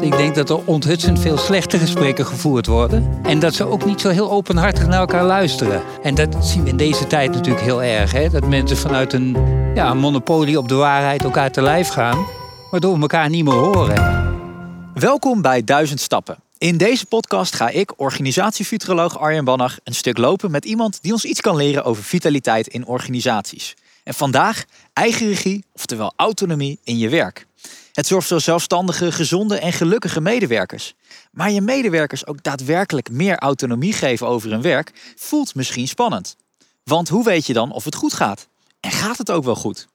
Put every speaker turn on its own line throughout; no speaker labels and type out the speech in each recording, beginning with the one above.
Ik denk dat er onthutsend veel slechte gesprekken gevoerd worden. En dat ze ook niet zo heel openhartig naar elkaar luisteren. En dat zien we in deze tijd natuurlijk heel erg. Hè? Dat mensen vanuit een, ja, monopolie op de waarheid elkaar te lijf gaan. Waardoor we elkaar niet meer horen.
Welkom bij Duizend Stappen. In deze podcast ga ik, organisatiefuturoloog Arjen Bannach, een stuk lopen met iemand die ons iets kan leren over vitaliteit in organisaties. En vandaag eigen regie, oftewel autonomie in je werk. Het zorgt voor zelfstandige, gezonde en gelukkige medewerkers. Maar je medewerkers ook daadwerkelijk meer autonomie geven over hun werk, voelt misschien spannend. Want hoe weet je dan of het goed gaat? En gaat het ook wel goed?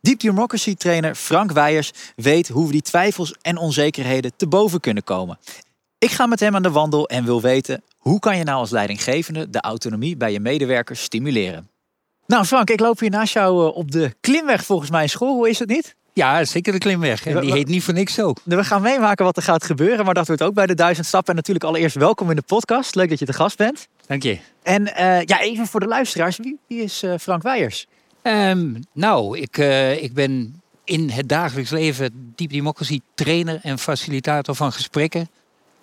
Deep Democracy trainer Frank Weijers weet hoe we die twijfels en onzekerheden te boven kunnen komen. Ik ga met hem aan de wandel en wil weten hoe kan je nou als leidinggevende de autonomie bij je medewerkers stimuleren. Nou Frank, ik loop hier naast jou eh, op de klimweg volgens mij in school. Hoe is het niet?
Ja, zeker de klimweg. En die heet niet voor niks zo.
We gaan meemaken wat er gaat gebeuren, maar dat wordt ook bij de duizend stappen. En natuurlijk allereerst welkom in de podcast. Leuk dat je te gast bent.
Dank je.
En uh, ja, even voor de luisteraars, wie, wie is uh, Frank Weijers?
Um, nou, ik, uh, ik ben in het dagelijks leven Deep Democracy trainer en facilitator van gesprekken.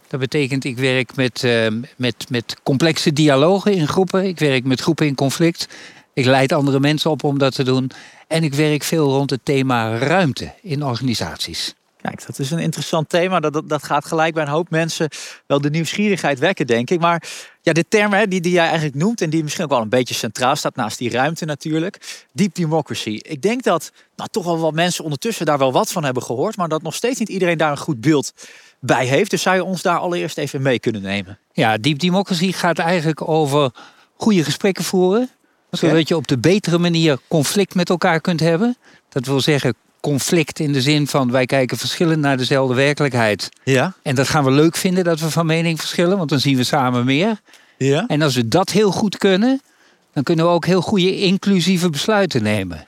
Dat betekent, ik werk met, uh, met, met complexe dialogen in groepen. Ik werk met groepen in conflict. Ik leid andere mensen op om dat te doen. En ik werk veel rond het thema ruimte in organisaties.
Kijk, dat is een interessant thema. Dat, dat, dat, gaat gelijk bij een hoop mensen wel de nieuwsgierigheid wekken, denk ik. Maar ja, de term hè, die, die jij eigenlijk noemt en die misschien ook wel een beetje centraal staat naast die ruimte natuurlijk. Deep democracy. Ik denk dat nou, toch wel wat mensen ondertussen daar wel wat van hebben gehoord. Maar dat nog steeds niet iedereen daar een goed beeld bij heeft. Dus zou je ons daar allereerst even mee kunnen nemen?
Ja, deep democracy gaat eigenlijk over goede gesprekken voeren zodat je op de betere manier conflict met elkaar kunt hebben. Dat wil zeggen conflict in de zin van wij kijken verschillend naar dezelfde werkelijkheid.
Ja.
En dat gaan we leuk vinden dat we van mening verschillen, want dan zien we samen meer.
Ja.
En als we dat heel goed kunnen, dan kunnen we ook heel goede inclusieve besluiten nemen.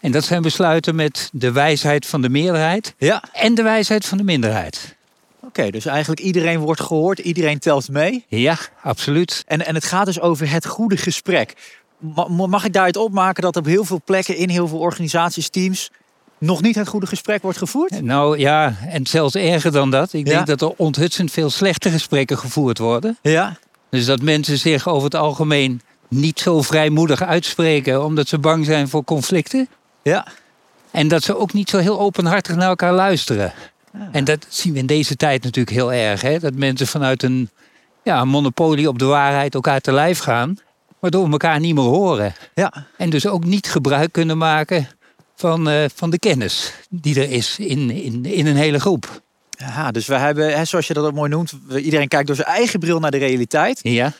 En dat zijn besluiten met de wijsheid van de meerderheid
ja.
en de wijsheid van de minderheid.
Oké, dus eigenlijk iedereen wordt gehoord, iedereen telt mee.
Ja, absoluut.
En, en het gaat dus over het goede gesprek mag ik daaruit opmaken dat op heel veel plekken in heel veel organisaties, teams, nog niet het goede gesprek wordt gevoerd?
Nou ja, en zelfs erger dan dat. Ik denk dat er onthutsend veel slechte gesprekken gevoerd worden.
Ja.
Dus dat mensen zich over het algemeen niet zo vrijmoedig uitspreken omdat ze bang zijn voor conflicten.
Ja.
En dat ze ook niet zo heel openhartig naar elkaar luisteren. Ja. En dat zien we in deze tijd natuurlijk heel erg. Hè? Dat mensen vanuit een, ja, een monopolie op de waarheid elkaar te lijf gaan waardoor we elkaar niet meer horen.
Ja.
En dus ook niet gebruik kunnen maken van, uh, van de kennis die er is in, in, in een hele groep.
Ja, dus we hebben, hè, zoals je dat ook mooi noemt, iedereen kijkt door zijn eigen bril naar de realiteit.
Ja.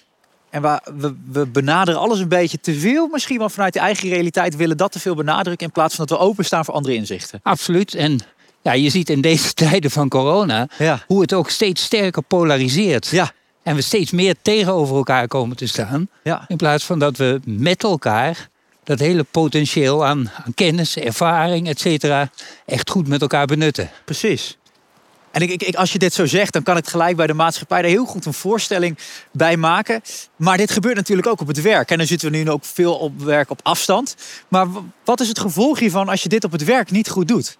En we, we, we benaderen alles een beetje te veel, misschien wel vanuit de eigen realiteit, willen dat te veel benadrukken in plaats van dat we openstaan voor andere inzichten.
Absoluut. En ja, je ziet in deze tijden van corona
ja.
hoe het ook steeds sterker polariseert.
Ja.
En we steeds meer tegenover elkaar komen te staan.
Ja.
In plaats van dat we met elkaar dat hele potentieel aan, aan kennis, ervaring, et cetera, echt goed met elkaar benutten.
Precies. En ik, ik, als je dit zo zegt, dan kan ik gelijk bij de maatschappij daar heel goed een voorstelling bij maken. Maar dit gebeurt natuurlijk ook op het werk. En dan zitten we nu ook veel op werk op afstand. Maar wat is het gevolg hiervan als je dit op het werk niet goed doet?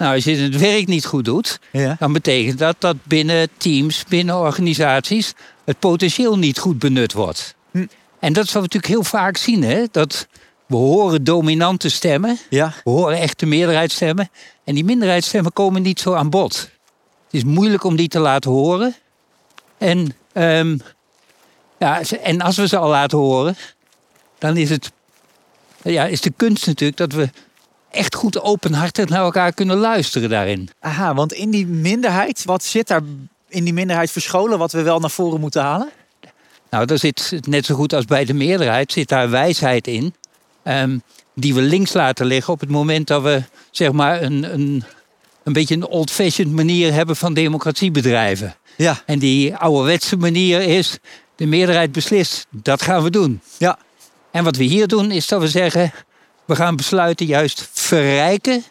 Nou, als je het werk niet goed doet,
ja.
dan betekent dat dat binnen teams, binnen organisaties, het potentieel niet goed benut wordt.
Hm.
En dat is wat we natuurlijk heel vaak zien, hè? dat we horen dominante stemmen,
ja.
we horen echte meerderheidsstemmen, en die minderheidsstemmen komen niet zo aan bod. Het is moeilijk om die te laten horen. En, um, ja, en als we ze al laten horen, dan is het ja, is de kunst natuurlijk dat we echt goed openhartig naar elkaar kunnen luisteren daarin.
Aha, want in die minderheid, wat zit daar in die minderheid verscholen wat we wel naar voren moeten halen?
Nou, daar zit net zo goed als bij de meerderheid zit daar wijsheid in. Um, die we links laten liggen op het moment dat we zeg maar een, een, een beetje een old-fashioned manier hebben van democratie bedrijven.
Ja.
En die ouderwetse manier is, de meerderheid beslist, dat gaan we doen.
Ja.
En wat we hier doen is dat we zeggen, we gaan besluiten juist verrijken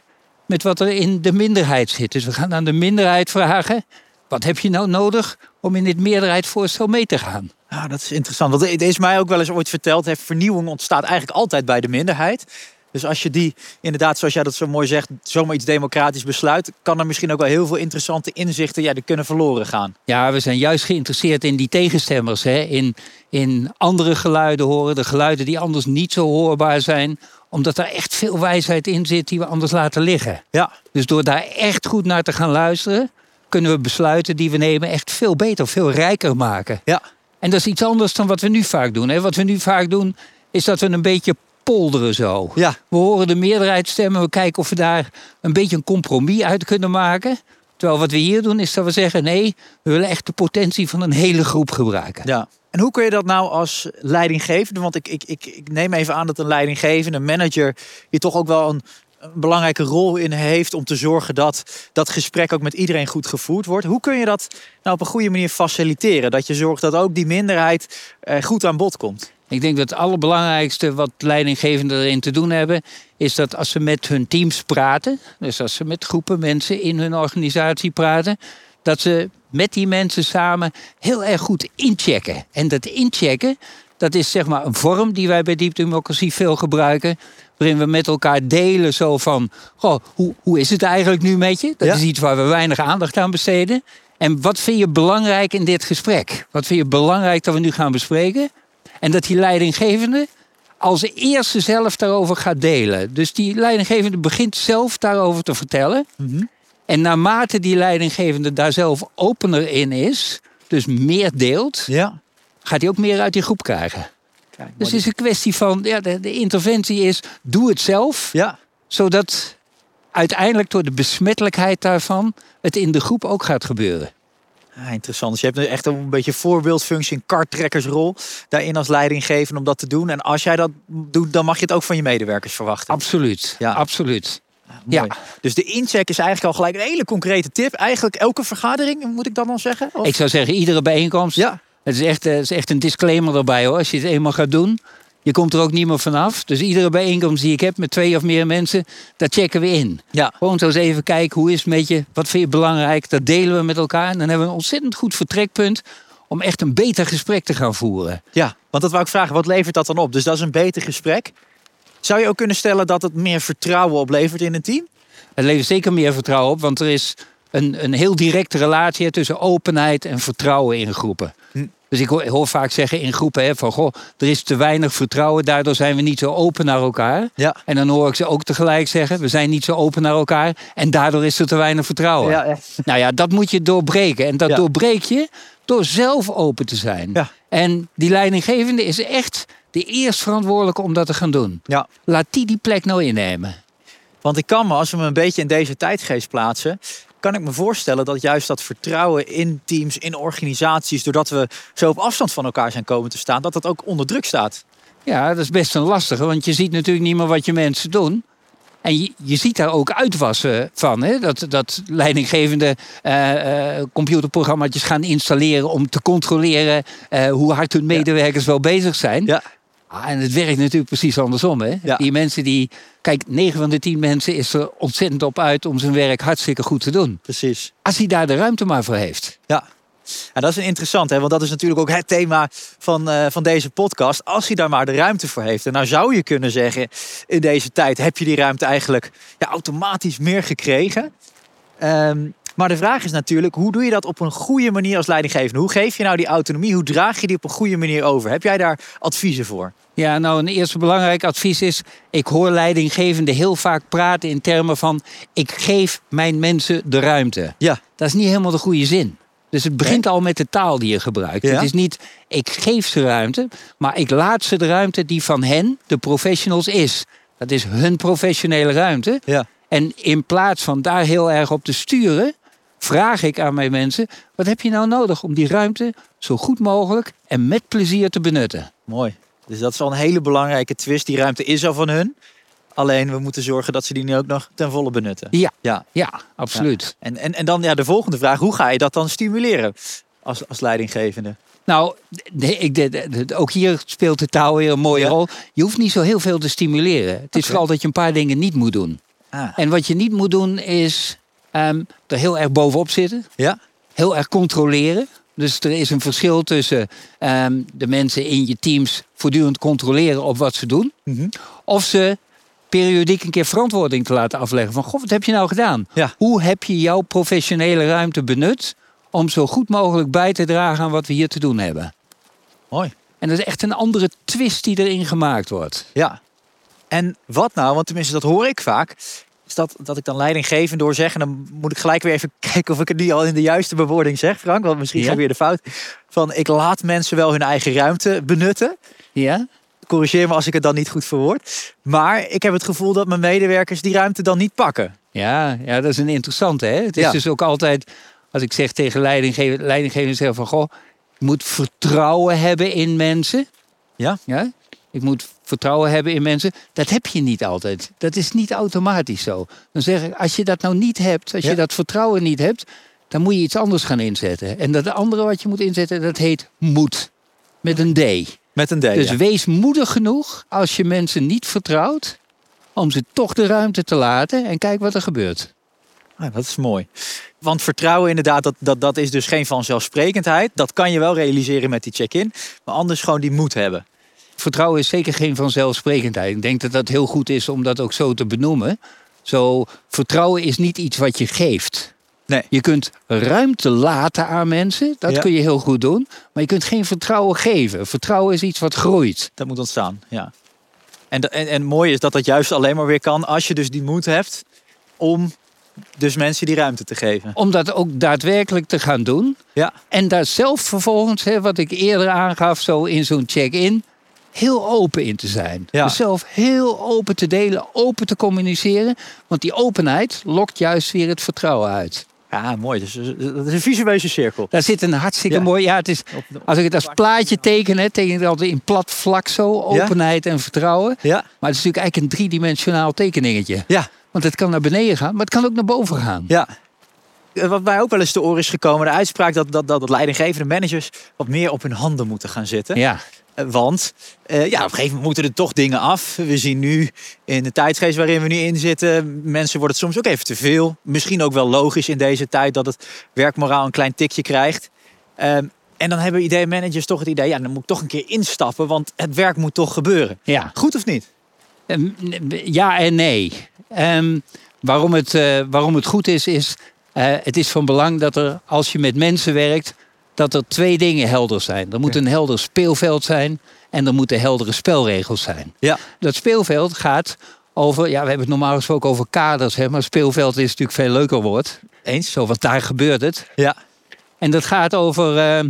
met wat er in de minderheid zit. Dus we gaan aan de minderheid vragen: wat heb je nou nodig om in dit meerderheidsvoorstel mee te gaan?
Ah, dat is interessant. Want het is mij ook wel eens ooit verteld: hè, vernieuwing ontstaat eigenlijk altijd bij de minderheid. Dus Dus als je die inderdaad, zoals jij dat zo mooi zegt, zomaar iets democratisch besluit, kan er misschien ook wel heel veel interessante inzichten, ja, die kunnen verloren gaan.
Ja, we zijn juist geïnteresseerd in die tegenstemmers. Hè? In, in andere geluiden horen, de geluiden die anders niet zo hoorbaar zijn omdat er echt veel wijsheid in zit die we anders laten liggen.
Ja.
Dus door daar echt goed naar te gaan luisteren, kunnen we besluiten die we nemen echt veel beter, veel rijker maken.
Ja.
En dat is iets anders dan wat we nu vaak doen. Hè? Wat we nu vaak doen, is dat we een beetje polderen zo.
Ja.
We horen de meerderheid stemmen, we kijken of we daar een beetje een compromis uit kunnen maken. Terwijl wat we hier doen, is dat we zeggen: nee, we willen echt de potentie van een hele groep gebruiken.
Ja. En hoe kun je dat nou als leidinggevende? Want ik, ik, ik, ik neem even aan dat een leidinggevende, een manager, hier toch ook wel een, een belangrijke rol in heeft om te zorgen dat dat gesprek ook met iedereen goed gevoerd wordt. Hoe kun je dat nou op een goede manier faciliteren? Dat je zorgt dat ook die minderheid eh, goed aan bod komt.
Ik denk dat het allerbelangrijkste wat leidinggevenden erin te doen hebben, is dat als ze met hun teams praten, dus als ze met groepen mensen in hun organisatie praten, dat ze met die mensen samen heel erg goed inchecken. En dat inchecken, dat is zeg maar een vorm die wij bij Deep Democracy veel gebruiken. Waarin we met elkaar delen zo van, goh, hoe, hoe is het eigenlijk nu met je? Dat
Ja.
is iets waar we weinig aandacht aan besteden. En wat vind je belangrijk in dit gesprek? Wat vind je belangrijk dat we nu gaan bespreken? En dat die leidinggevende als eerste zelf daarover gaat delen. Dus die leidinggevende begint zelf daarover te vertellen. En naarmate die leidinggevende daar zelf opener in is, dus meer deelt,
Ja.
gaat hij ook meer uit die groep krijgen.
Kijk,
Dus het is een kwestie van, ja, de, de interventie is, doe het zelf,
ja.
zodat uiteindelijk door de besmettelijkheid daarvan het in de groep ook gaat gebeuren.
Ah, interessant. Dus je hebt echt een beetje voorbeeldfunctie, een karttrekkersrol daarin als leidinggevende om dat te doen. En als jij dat doet, dan mag je het ook van je medewerkers verwachten.
Absoluut,
Ja.
absoluut.
Mooi.
Ja.
Dus de incheck is eigenlijk al gelijk een hele concrete tip. Eigenlijk elke vergadering, moet ik dat dan zeggen? Of-
Ik zou zeggen, iedere bijeenkomst.
Ja.
Het is echt, eh, het is echt een disclaimer erbij hoor. Als je het eenmaal gaat doen, je komt er ook niet meer vanaf. Dus iedere bijeenkomst die ik heb met twee of meer mensen, daar checken we in.
Ja.
Gewoon zo eens even kijken, hoe is het met je? Wat vind je belangrijk? Dat delen we met elkaar. En dan hebben we een ontzettend goed vertrekpunt om echt een beter gesprek te gaan voeren.
ja, want dat wou ik vragen. Wat levert dat dan op? Dus dat is een beter gesprek. Zou je ook kunnen stellen dat het meer vertrouwen oplevert in een team?
Het levert zeker meer vertrouwen op, want er is een, een heel directe relatie tussen openheid en vertrouwen in groepen.
Hm.
Dus ik hoor, hoor vaak zeggen in groepen hè, van goh, er is te weinig vertrouwen, daardoor zijn we niet zo open naar elkaar.
Ja.
En dan hoor ik ze ook tegelijk zeggen, we zijn niet zo open naar elkaar en daardoor is er te weinig vertrouwen.
Ja,
Nou ja, dat moet je doorbreken. En dat
Ja.
doorbreek je door zelf open te zijn.
Ja.
En die leidinggevende is echt de eerst verantwoordelijke om dat te gaan doen.
ja.
Laat die die plek nou innemen.
Want ik kan me, als we me een beetje in deze tijdgeest plaatsen, kan ik me voorstellen dat juist dat vertrouwen in teams, in organisaties, doordat we zo op afstand van elkaar zijn komen te staan, dat dat ook onder druk staat.
Ja, dat is best een lastige, want je ziet natuurlijk niet meer wat je mensen doen. En je, je ziet daar ook uitwassen van. Hè? Dat, dat leidinggevende eh, computerprogramma's gaan installeren om te controleren eh, hoe hard hun medewerkers wel bezig zijn.
Ja.
Ah, en het werkt natuurlijk precies andersom. Hè?
Ja.
Die mensen die. Kijk, 9 van de 10 mensen is er ontzettend op uit om zijn werk hartstikke goed te doen.
Precies.
Als hij daar de ruimte maar voor heeft.
Ja. Ja, dat is een interessant, hè? want dat is natuurlijk ook het thema van, eh, van deze podcast. Als hij daar maar de ruimte voor heeft. En nou zou je kunnen zeggen, in deze tijd heb je die ruimte eigenlijk ja, automatisch meer gekregen. Ehm, maar de vraag is natuurlijk, hoe doe je dat op een goede manier als leidinggevende? Hoe geef je nou die autonomie? Hoe draag je die op een goede manier over? Heb jij daar adviezen voor?
Ja, nou, een eerste belangrijk advies is: ik hoor leidinggevenden heel vaak praten in termen van: ik geef mijn mensen de ruimte.
Ja.
Dat is niet helemaal de goede zin. Dus het begint al met de taal die je gebruikt.
Ja.
Het is niet ik geef ze ruimte, maar ik laat ze de ruimte die van hen, de professionals, is. Dat is hun professionele ruimte.
Ja.
En in plaats van daar heel erg op te sturen, vraag ik aan mijn mensen: wat heb je nou nodig om die ruimte zo goed mogelijk en met plezier te benutten?
Mooi. Dus dat is al een hele belangrijke twist. Die ruimte is al van hun. Alleen we moeten zorgen dat ze die nu ook nog ten volle benutten.
Ja.
ja.
Ja, absoluut.
En, en, en dan ja, de volgende vraag. Hoe ga je dat dan stimuleren als, als leidinggevende?
Nou, ik, de- de- de- ook hier speelt de taal weer een mooie
Ja.
rol. Je hoeft niet zo heel veel te stimuleren. Het is vooral dat je een paar dingen niet moet doen.
Ah.
En wat je niet moet doen is ehm, er heel erg bovenop zitten.
Ja?
Heel erg controleren. Dus er is een verschil tussen ehm, de mensen in je teams voortdurend controleren op wat ze doen.
Mhm.
Of ze periodiek een keer verantwoording te laten afleggen. Van, goh, wat heb je nou gedaan?
Ja.
Hoe heb je jouw professionele ruimte benut om zo goed mogelijk bij te dragen aan wat we hier te doen hebben?
Mooi.
En dat is echt een andere twist die erin gemaakt wordt.
Ja. En wat nou, want tenminste dat hoor ik vaak, is dat, dat ik dan leidinggevend door zeg. En dan moet ik gelijk weer even kijken of ik het niet al in de juiste bewoording zeg, Frank. Want misschien
Ja.
ga ik weer de fout. Van ik laat mensen wel hun eigen ruimte benutten.
Ja?
Corrigeer me als ik het dan niet goed verwoord. Maar ik heb het gevoel dat mijn medewerkers die ruimte dan niet pakken.
Ja, ja, dat is een interessante. Hè? Het is
Ja.
dus ook altijd, als ik zeg tegen leidinggevenden, leidinggevenden zeggen van, goh, ik moet vertrouwen hebben in mensen.
Ja.
ja? Ik moet vertrouwen hebben in mensen. Dat heb je niet altijd. Dat is niet automatisch zo. Dan zeg ik, als je dat nou niet hebt, als
Ja.
je dat vertrouwen niet hebt, dan moet je iets anders gaan inzetten. En dat andere wat je moet inzetten, dat heet moed. Met een D.
Met een D.
Dus
ja.
wees moedig genoeg als je mensen niet vertrouwt, om ze toch de ruimte te laten en kijk wat er gebeurt.
Ah, dat is mooi. Want vertrouwen inderdaad, dat, dat, dat is dus geen vanzelfsprekendheid. Dat kan je wel realiseren met die check-in. Maar anders gewoon die moed hebben.
Vertrouwen is zeker geen vanzelfsprekendheid. Ik denk dat dat heel goed is om dat ook zo te benoemen. Zo, vertrouwen is niet iets wat je geeft.
Nee.
Je kunt ruimte laten aan mensen, dat
Ja.
kun je heel goed doen. Maar je kunt geen vertrouwen geven. Vertrouwen is iets wat groeit.
Dat moet ontstaan, ja. En, en, en mooi is dat dat juist alleen maar weer kan als je dus die moed hebt om dus mensen die ruimte te geven.
Om dat ook daadwerkelijk te gaan doen.
Ja,
En daar zelf vervolgens, hè, wat ik eerder aangaf, zo in zo'n check-in, heel open in te zijn.
Ja.
Dus zelf heel open te delen, open te communiceren. Want die openheid lokt juist weer het vertrouwen uit.
ja mooi. Dus, dat is een visueuze cirkel.
Daar zit een hartstikke
Ja.
mooi. Ja, het is, als ik het als plaatje teken, hè, teken ik het altijd in plat vlak zo. Openheid en vertrouwen.
Ja,
Maar het is natuurlijk eigenlijk een driedimensionaal tekeningetje.
ja,
Want het kan naar beneden gaan, maar het kan ook naar boven gaan.
ja. Eh, Wat mij ook wel eens te oren is gekomen, de uitspraak dat, dat, dat leidinggevende managers wat meer op hun handen moeten gaan zitten.
Ja,
Eh, Want eh, ja, op een gegeven moment moeten er toch dingen af. We zien nu in de tijdsgeest waarin we nu in zitten, mensen worden het soms ook even te veel. Misschien ook wel logisch in deze tijd dat het werkmoraal een klein tikje krijgt. Ehm, en dan hebben idee-managers toch het idee, ja, dan moet ik toch een keer instappen, want het werk moet toch gebeuren.
ja.
Goed of niet?
Ehm, Ja en nee. Ehm, waarom, het, waarom het goed is, is het is van belang dat er, als je met mensen werkt, dat er twee dingen helder zijn. Er moet een helder speelveld zijn en er moeten heldere spelregels zijn.
Ja.
Dat speelveld gaat over, ja, we hebben het normaal gesproken over kaders, hè, maar speelveld is natuurlijk veel leuker woord.
Eens?
Zo, want daar gebeurt het.
Ja.
En dat gaat over ehm,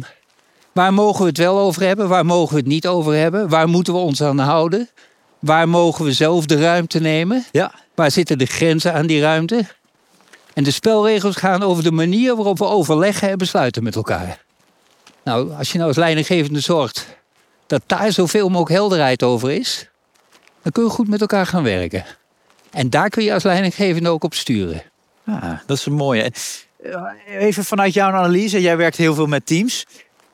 waar mogen we het wel over hebben, waar mogen we het niet over hebben, waar moeten we ons aan houden, waar mogen we zelf de ruimte nemen,
Ja.
waar zitten de grenzen aan die ruimte. En de spelregels gaan over de manier waarop we overleggen en besluiten met elkaar. Nou, als je nou als leidinggevende zorgt dat daar zoveel mogelijk helderheid over is, dan kun je goed met elkaar gaan werken. En daar kun je als leidinggevende ook op sturen.
Ah, dat is een mooie. Eh, Even vanuit jouw analyse, jij werkt heel veel met teams.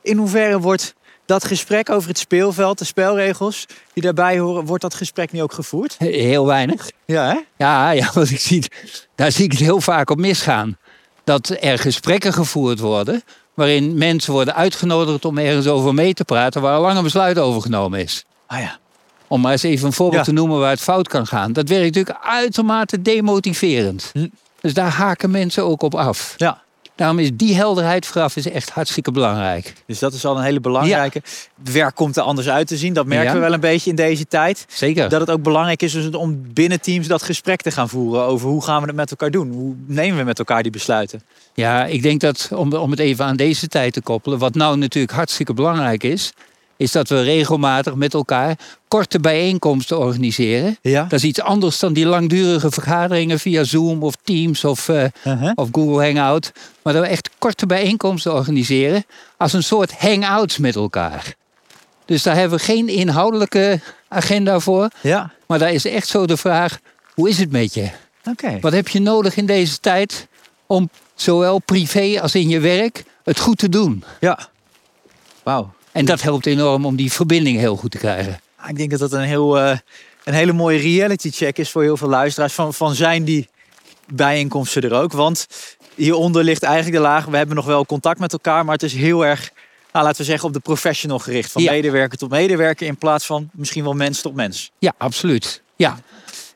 In hoeverre wordt dat gesprek over het speelveld, de spelregels die daarbij horen, wordt dat gesprek nu ook gevoerd?
Heel weinig.
Ja, hè?
Ja, ja want ik zie, het- daar zie ik het heel vaak op misgaan. Dat er gesprekken gevoerd worden waarin mensen worden uitgenodigd om ergens over mee te praten waar al lang een besluit over genomen is.
Ah ja.
Om maar eens even een voorbeeld
Ja.
te noemen waar het fout kan gaan. Dat werkt natuurlijk uitermate demotiverend.
Hm.
Dus daar haken mensen ook op af.
Ja.
Daarom is die helderheid vooraf is echt hartstikke belangrijk.
Dus dat is al een hele belangrijke. Het werk komt er anders uit te zien. Dat merken
Ja.
we wel een beetje in deze tijd.
Zeker.
Dat het ook belangrijk is dus om binnen teams dat gesprek te gaan voeren over hoe gaan we het met elkaar doen. Hoe nemen we met elkaar die besluiten?
Ja, ik denk dat om, om het even aan deze tijd te koppelen, wat nou natuurlijk hartstikke belangrijk is, is dat we regelmatig met elkaar korte bijeenkomsten organiseren.
Ja.
Dat is iets anders dan die langdurige vergaderingen via Zoom of Teams of, eh,
Uh-huh.
of Google Hangout. Maar dat we echt korte bijeenkomsten organiseren als een soort hangouts met elkaar. Dus daar hebben we geen inhoudelijke agenda voor.
Ja.
Maar daar is echt zo de vraag, hoe is het met je?
Oké.
Wat heb je nodig in deze tijd om zowel privé als in je werk het goed te doen?
Ja. Wauw.
En dat helpt enorm om die verbinding heel goed te krijgen.
Ik denk dat dat een, heel, eh, een hele mooie reality check is voor heel veel luisteraars. Van, van zijn die bijeenkomsten er ook? Want hieronder ligt eigenlijk de laag. We hebben nog wel contact met elkaar, maar het is heel erg, nou, laten we zeggen, op de professional gericht. Van
Ja.
medewerker tot medewerker in plaats van misschien wel mens tot mens.
Ja, absoluut. Ja,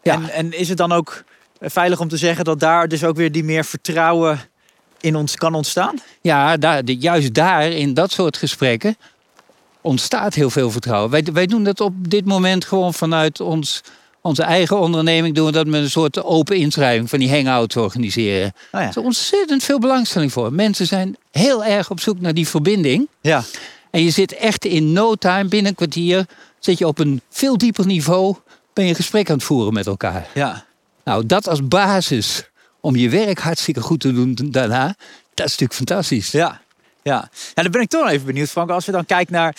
Ja.
En, en is het dan ook veilig om te zeggen dat daar dus ook weer die meer vertrouwen in ons kan ontstaan?
Ja, daar, juist daar, in dat soort gesprekken, ontstaat heel veel vertrouwen. Wij, wij doen dat op dit moment gewoon vanuit ons, onze eigen onderneming. Doen we dat met een soort open inschrijving van die hangouts organiseren.
Nou
Er is ontzettend veel belangstelling voor. Mensen zijn heel erg op zoek naar die verbinding.
ja.
En je zit echt in no time, binnen een kwartier, zit je op een veel dieper niveau, ben je een gesprek aan het voeren met elkaar.
ja.
Nou, dat als basis om je werk hartstikke goed te doen daarna, dat is natuurlijk fantastisch.
Ja, ja. ja, dan ben ik toch even benieuwd, Frank. Als we dan kijken naar.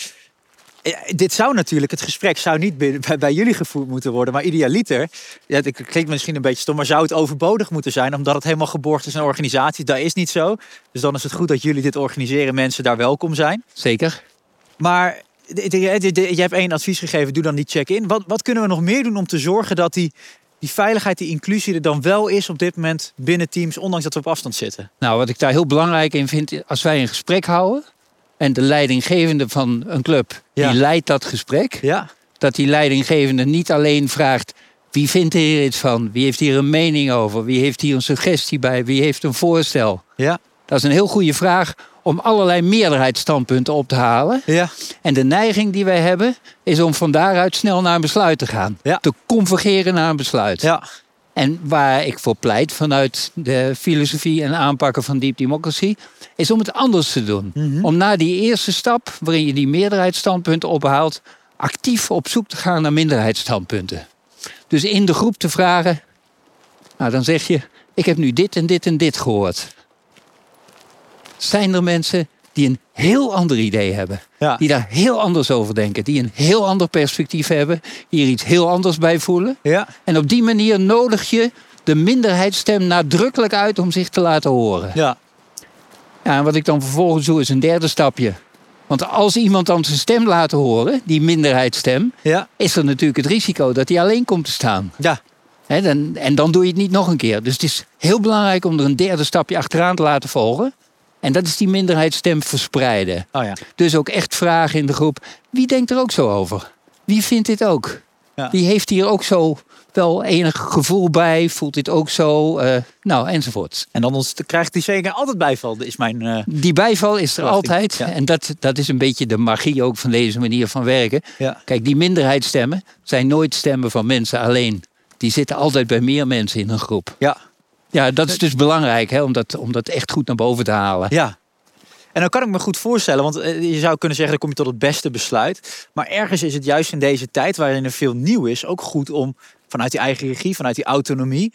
Ja, dit zou natuurlijk, het gesprek zou niet bij, jullie gevoerd moeten worden, maar idealiter. Ja, het klinkt misschien een beetje stom, maar zou het overbodig moeten zijn, omdat het helemaal geborgd is een organisatie? Dat is niet zo. Dus dan is het goed dat jullie dit organiseren, mensen daar welkom zijn.
Zeker.
Maar je hebt één advies gegeven, doe dan die check-in. Wat, wat kunnen we nog meer doen om te zorgen dat die, die veiligheid, die inclusie er dan wel is op dit moment binnen teams, ondanks dat we op afstand zitten?
Nou, wat ik daar heel belangrijk in vind, als wij een gesprek houden en de leidinggevende van een club,
Ja.
die leidt dat gesprek,
Ja,
dat die leidinggevende niet alleen vraagt wie vindt hier iets van, wie heeft hier een mening over, wie heeft hier een suggestie bij, wie heeft een voorstel.
ja,
Dat is een heel goede vraag om allerlei meerderheidsstandpunten op te halen.
ja,
En de neiging die wij hebben, is om van daaruit snel naar een besluit te gaan.
Ja.
Te convergeren naar een besluit.
ja.
En waar ik voor pleit vanuit de filosofie en aanpakken van Deep Democracy, is om het anders te doen.
Mhm.
Om na die eerste stap, waarin je die meerderheidsstandpunten ophaalt, actief op zoek te gaan naar minderheidsstandpunten. Dus in de groep te vragen, nou dan zeg je, ik heb nu dit en dit en dit gehoord. Zijn er mensen die een heel ander idee hebben?
ja.
Die daar heel anders over denken, die een heel ander perspectief hebben, die er iets heel anders bij voelen?
ja.
En op die manier nodig je de minderheidsstem nadrukkelijk uit om zich te laten horen.
Ja,
Ja, en wat ik dan vervolgens doe is een derde stapje. Want als iemand dan zijn stem laat horen, die minderheidsstem,
ja,
is er natuurlijk het risico dat hij alleen komt te staan.
ja.
Dan, en dan doe je het niet nog een keer. Dus het is heel belangrijk om er een derde stapje achteraan te laten volgen. En dat is die minderheidsstem verspreiden.
Oh ja.
Dus ook echt vragen in de groep: wie denkt er ook zo over? Wie vindt dit ook?
Ja.
Wie heeft hier ook zo wel enig gevoel bij? Voelt dit ook zo? Eh, nou, enzovoort.
En dan krijgt die zeker altijd bijval, is mijn... eh,
Die bijval is er
Verwachting,
altijd.
ja.
En dat, dat is een beetje de magie ook van deze manier van werken.
ja.
Kijk, die minderheidsstemmen zijn nooit stemmen van mensen alleen. Die zitten altijd bij meer mensen in een groep.
Ja,
Ja, dat is dus belangrijk hè, om, dat, om dat echt goed naar boven te halen.
ja. En dan kan ik me goed voorstellen, want eh, je zou kunnen zeggen, dan kom je tot het beste besluit. Maar ergens is het juist in deze tijd, waarin er veel nieuw is, ook goed om vanuit die eigen regie, vanuit die autonomie,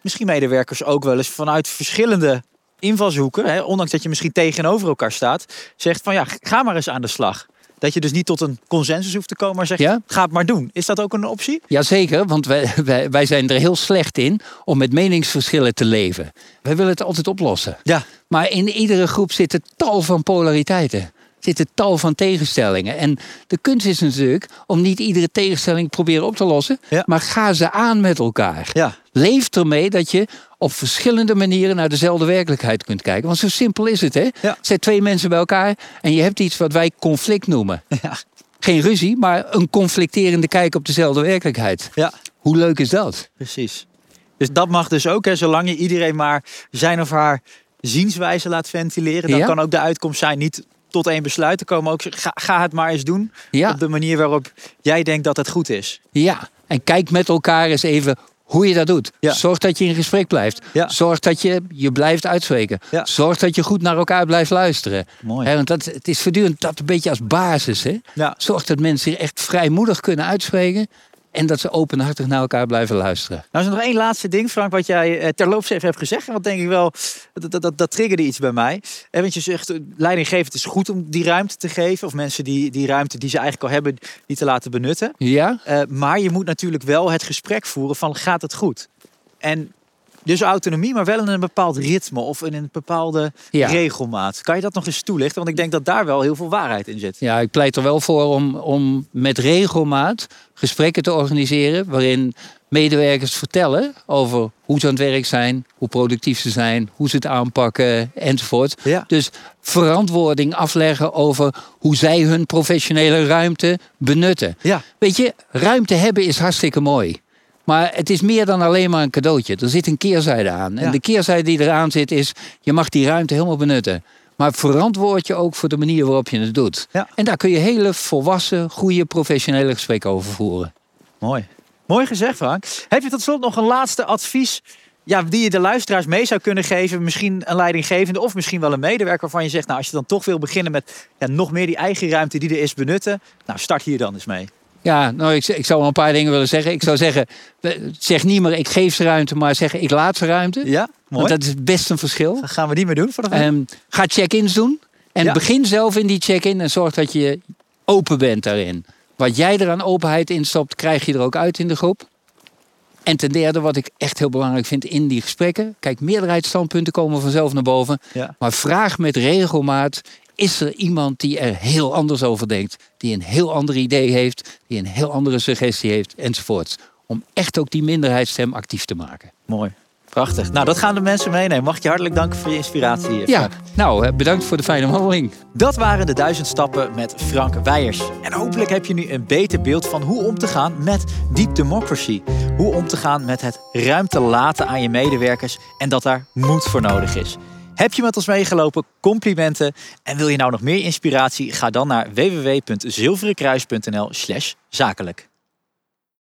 misschien medewerkers ook wel eens vanuit verschillende invalshoeken, hè, ondanks dat je misschien tegenover elkaar staat, zegt van ja, ga maar eens aan de slag. Dat je dus niet tot een consensus hoeft te komen, maar zegt,
Ja.
ga het maar doen. Is dat ook een optie?
Jazeker, want wij, wij, wij zijn er heel slecht in om met meningsverschillen te leven. Wij willen het altijd oplossen.
Ja,
Maar in iedere groep zitten tal van polariteiten. Zitten tal van tegenstellingen. En de kunst is natuurlijk om niet iedere tegenstelling proberen op te lossen.
Ja.
Maar ga ze aan met elkaar.
ja,
Leef ermee dat je op verschillende manieren naar dezelfde werkelijkheid kunt kijken. Want zo simpel is het, hè?
Ja.
Zet twee mensen bij elkaar en je hebt iets wat wij conflict noemen.
ja,
Geen ruzie, maar een conflicterende kijk op dezelfde werkelijkheid.
ja.
Hoe leuk is dat?
Precies. Dus dat mag dus ook, hè, zolang je iedereen maar zijn of haar zienswijze laat ventileren, dan
Ja.
kan ook de uitkomst zijn niet tot één besluit te komen. Ook ga, ga het maar eens doen
Ja.
op de manier waarop jij denkt dat het goed is.
Ja, en kijk met elkaar eens even hoe je dat doet.
Ja.
Zorg dat je in gesprek blijft.
Ja.
Zorg dat je je blijft uitspreken.
Ja.
Zorg dat je goed naar elkaar blijft luisteren.
Mooi.
Hè, want dat, het is voortdurend dat een beetje als basis. Hè?
Ja.
Zorg dat mensen zich echt vrijmoedig kunnen uitspreken. En dat ze openhartig naar elkaar blijven luisteren.
Nou is er nog één laatste ding, Frank, wat jij eh, terloops even hebt gezegd. Wat denk ik wel, dat, dat, dat, dat triggerde iets bij mij. En want je zegt, eh, leidinggevend is goed om die ruimte te geven. Of mensen die die ruimte die ze eigenlijk al hebben, die te laten benutten.
Ja?
Eh, maar je moet natuurlijk wel het gesprek voeren van gaat het goed? En dus autonomie, maar wel in een bepaald ritme of in een bepaalde
Ja.
regelmaat. Kan je dat nog eens toelichten? Want ik denk dat daar wel heel veel waarheid in zit.
Ja, ik pleit er wel voor om, om met regelmaat gesprekken te organiseren. waarin medewerkers vertellen over hoe ze aan het werk zijn, hoe productief ze zijn, hoe ze het aanpakken enzovoort.
Ja.
Dus verantwoording afleggen over hoe zij hun professionele ruimte benutten.
Ja,
Weet je, ruimte hebben is hartstikke mooi. Maar het is meer dan alleen maar een cadeautje. Er zit een keerzijde aan. En
Ja.
de keerzijde die eraan zit is, je mag die ruimte helemaal benutten. Maar verantwoord je ook voor de manier waarop je het doet.
Ja.
En daar kun je hele volwassen, goede, professionele gesprekken over voeren.
Mooi. Mooi gezegd, Frank. Heb je tot slot nog een laatste advies ja, die je de luisteraars mee zou kunnen geven? Misschien een leidinggevende of misschien wel een medewerker waarvan je zegt... nou, als je dan toch wil beginnen met ja, nog meer die eigen ruimte die er is benutten... nou, start hier dan eens mee.
Ja, nou, ik, ik zou wel een paar dingen willen zeggen. Ik zou zeggen, zeg niet meer ik geef ze ruimte, maar zeg ik laat ze ruimte.
Ja, mooi.
Dat is best een verschil.
Dat gaan we niet meer doen nu.
Ehm, ga check-ins doen. En
Ja.
begin zelf in die check-in en zorg dat je open bent daarin. Wat jij er aan openheid in stopt, krijg je er ook uit in de groep. En ten derde, wat ik echt heel belangrijk vind in die gesprekken. Kijk, meerderheidsstandpunten komen vanzelf naar boven.
Ja.
Maar vraag met regelmaat. Is er iemand die er heel anders over denkt? Die een heel ander idee heeft? Die een heel andere suggestie heeft? Enzovoorts. Om echt ook die minderheidsstem actief te maken.
Mooi. Prachtig. Nou, dat gaan de mensen meenemen. Mag ik je hartelijk danken voor je inspiratie. eh,
Ja, nou, eh, bedankt voor de fijne wandeling.
Dat waren de duizend stappen met Frank Weijers. En hopelijk heb je nu een beter beeld van hoe om te gaan met deep democracy. Hoe om te gaan met het ruimte laten aan je medewerkers en dat daar moed voor nodig is. Heb je met ons meegelopen? Complimenten. En wil je nou nog meer inspiratie? Ga dan naar www.zilverenkruis.nl/zakelijk.